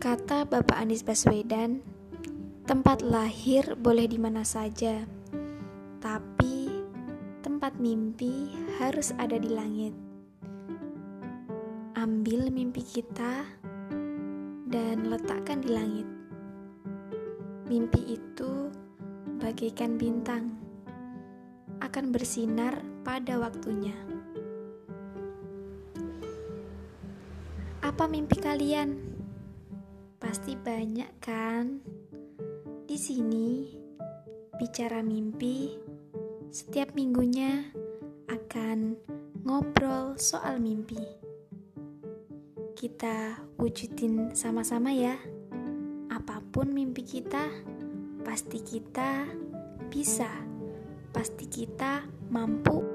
Kata Bapak Anies Baswedan, tempat lahir boleh di mana saja, tapi tempat mimpi harus ada di langit. Ambil mimpi kita dan letakkan di langit. Mimpi itu bagaikan bintang, akan bersinar pada waktunya. Apa mimpi kalian? Pasti banyak kan? Di sini bicara mimpi setiap minggunya akan ngobrol soal mimpi. Kita wujudin sama-sama ya. Apa pun mimpi kita, pasti kita bisa. Pasti kita mampu